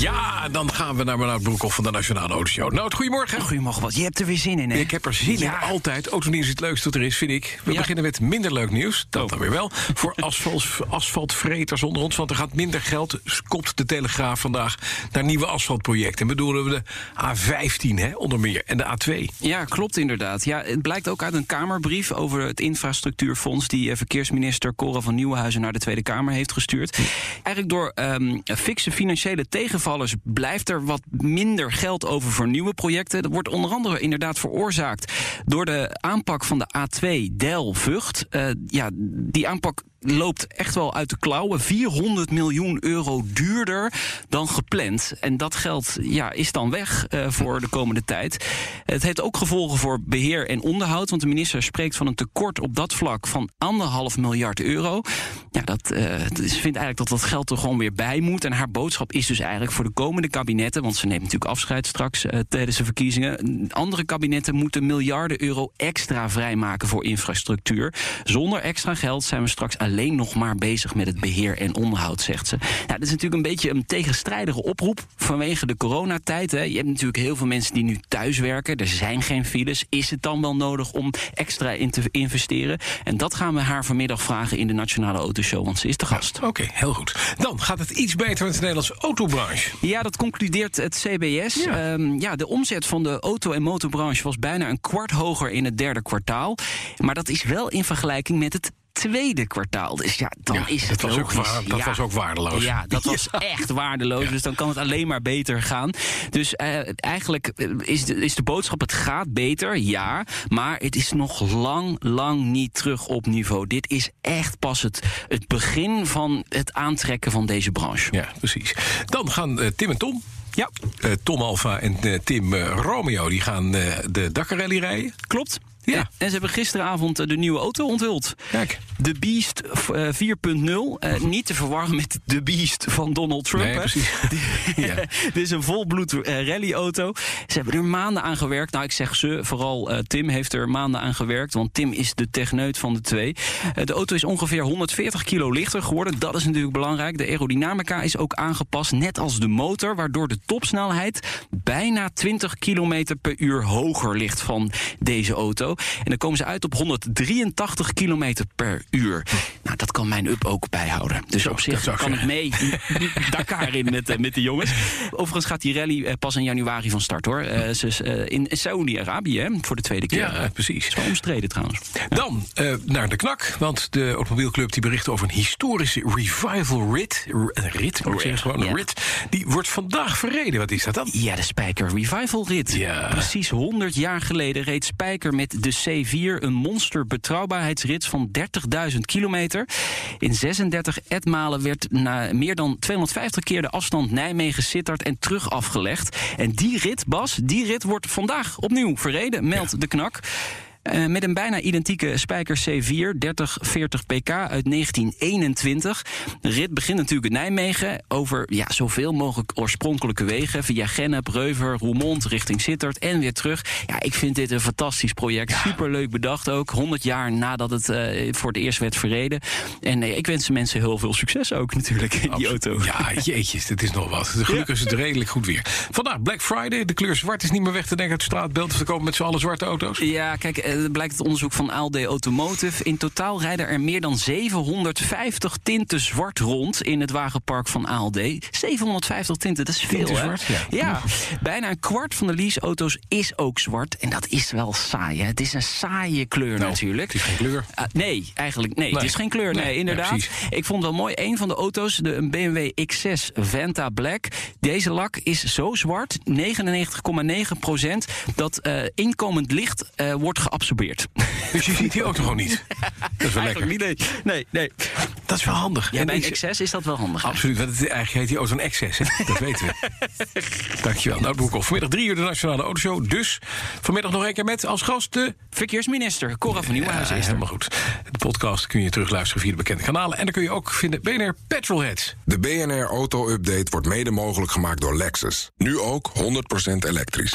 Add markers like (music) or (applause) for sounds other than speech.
Ja, dan gaan we naar Bernard Broekhoff van de Nationale Autoshow. Nou, goedemorgen. Goedemorgen, wat. Je hebt er weer zin in, hè? Ik heb er zin Ja. in. Altijd. Autonieuws is het leukste wat er is, vind ik. We Ja. beginnen met minder leuk nieuws. Dat Oh. dan weer wel. Voor (laughs) asfalt, asfaltvreters onder ons. Want er gaat minder geld, kopt de Telegraaf vandaag... naar nieuwe asfaltprojecten. En bedoelen we de A15, hè, onder meer. En de A2. Ja, klopt inderdaad. Ja, het blijkt ook uit een Kamerbrief over het infrastructuurfonds... die eh, verkeersminister Cora van Nieuwenhuizen naar de Tweede Kamer heeft gestuurd. Eigenlijk door ehm fikse financiële tegenvallers blijft er wat minder geld over voor nieuwe projecten. Dat wordt onder andere inderdaad veroorzaakt door de aanpak van de A2 Del-Vught. Eh, ja, die aanpak loopt echt wel uit de klauwen. 400 miljoen euro duurder dan gepland. En dat geld ja, is dan weg eh, voor de komende tijd. Het heeft ook gevolgen voor beheer en onderhoud. Want de minister spreekt van een tekort op dat vlak van anderhalf miljard euro. Ja, dat, eh, ze vindt eigenlijk dat dat geld er gewoon weer bij moet. En haar boodschap is dus eigenlijk voor de komende kabinetten... want ze neemt natuurlijk afscheid straks eh, tijdens de verkiezingen... andere kabinetten moeten miljarden euro extra vrijmaken voor infrastructuur. Zonder extra geld zijn we straks alleen nog maar bezig met het beheer en onderhoud, zegt ze. Nou, dat is natuurlijk een beetje een tegenstrijdige oproep vanwege de coronatijd. Hè. Je hebt natuurlijk heel veel mensen die nu thuiswerken. Er zijn geen files. Is het dan wel nodig om extra in te investeren? En dat gaan we haar vanmiddag vragen in de Nationale Autoshow, want ze is de gast. Oké, heel goed. Dan gaat het iets beter met de Nederlandse autobranche. Ja, dat concludeert het CBS. Ja. Ja. ja, de omzet van de auto- en motorbranche was bijna een kwart hoger in het derde kwartaal. Maar dat is wel in vergelijking met het tweede kwartaal. Dus ja, dan Ja, is het dat was ook logisch. waar- dat Ja. was ook waardeloos. Ja, dat was (laughs) echt waardeloos. Dus dan kan het alleen maar beter gaan. Dus eh, eigenlijk eh, is de, is de boodschap: het gaat beter, ja. Maar het is nog lang, lang niet terug op niveau. Dit is echt pas het, het begin van het aantrekken van deze branche. Ja, precies. Dan gaan eh, Tim en Tom. Ja, Tom Alfa en Tim Romeo die gaan de Dakar Rally rijden. klopt. Ja. En ze hebben gisteravond eh, de nieuwe auto onthuld. Kijk. De Beast eh, 4.0. eh, niet te verwarren met de Beast van Donald Trump. Nee, precies. (laughs) Ja. (laughs) Dit is een volbloed eh, rallyauto. Ze hebben er maanden aan gewerkt. Nou, ik zeg ze, vooral eh, Tim heeft er maanden aan gewerkt. Want Tim is de techneut van de twee. Eh, de auto is ongeveer 140 kilo lichter geworden. Dat is natuurlijk belangrijk. De aerodynamica is ook aangepast, net als de motor. Waardoor de topsnelheid bijna 20 kilometer per uur hoger ligt van deze auto. En dan komen ze uit op 183 kilometer per uur. Nou, dat kan mijn up ook bijhouden. Dus Zo, op dat zich kan ik zeggen. mee (laughs) Dakar in met, eh, met de jongens. Overigens gaat die rally eh, pas in januari van start hoor. Eh, ze is, in Saoedi-Arabië hè, voor de tweede keer. Ja, precies. is wel omstreden trouwens. Dan naar de knak, want de automobielclub die bericht over een historische revival rit. Rit, moet ik zeggen, gewoon een Ja. rit. Die wordt vandaag verreden. Wat is dat dan? Ja, de Spijker Revival Rit. Ja. Precies 100 jaar geleden reed Spijker met de C4 een monster betrouwbaarheidsrit van 30.000 kilometer. In 36 etmalen werd na meer dan 250 keer de afstand Nijmegen-Sittard en terug afgelegd. En die rit, Bas, die rit wordt vandaag opnieuw verreden, meldt de knak. Eh, met een bijna identieke Spijker C4, 3040 pk uit 1921. De rit begint natuurlijk in Nijmegen over ja, zoveel mogelijk oorspronkelijke wegen. Via Gennep, Reuver, Roermond richting Sittard en weer terug. Ja, ik vind dit een fantastisch project. Superleuk bedacht ook. 100 jaar nadat het eh, voor het eerst werd verreden. En eh, ik wens de mensen heel veel succes ook natuurlijk in die auto. Ja, jeetjes, dit is nog wat. Gelukkig is het redelijk goed weer. Vandaag Black Friday. De kleur zwart is niet meer weg te denken uit het straatbeeld. Te komen met z'n allen zwarte auto's. Ja, kijk, eh, blijkt het onderzoek van ALD Automotive. In totaal rijden er meer dan 750 tinten zwart rond in het wagenpark van ALD. 750 tinten, dat is veel, Tinten hè? zwart, ja. bijna een kwart van de leaseauto's is ook zwart. En dat is wel saai, hè? Het is een saaie kleur Nou, natuurlijk. het is geen kleur. Ah, nee, eigenlijk nee, Nee. Het is geen kleur, nee, inderdaad. ik vond het wel mooi. Een van de auto's, de een BMW X6 Venta Black. Deze lak is zo zwart, 99,9 procent, dat eh, inkomend licht eh, wordt geabsorbeerd. (laughs) Dus je ziet die auto gewoon niet. (laughs) Dat is wel lekker. Niet, nee. nee, nee. Dat is wel handig. Ja, En bij een excess is dat wel handig. Absoluut, want het, eigenlijk heet die auto een excess, hè? dat weten we. (laughs) Dankjewel. Nou, Broekhoff. Vanmiddag drie uur de Nationale Autoshow. Dus vanmiddag nog een keer met als gast de... Verkeersminister Cora van Nieuwenhuizen Ja, is helemaal goed. De podcast kun je terugluisteren via de bekende kanalen. En dan kun je ook vinden BNR Petrolheads. De BNR Auto Update wordt mede mogelijk gemaakt door Lexus. Nu ook 100% elektrisch.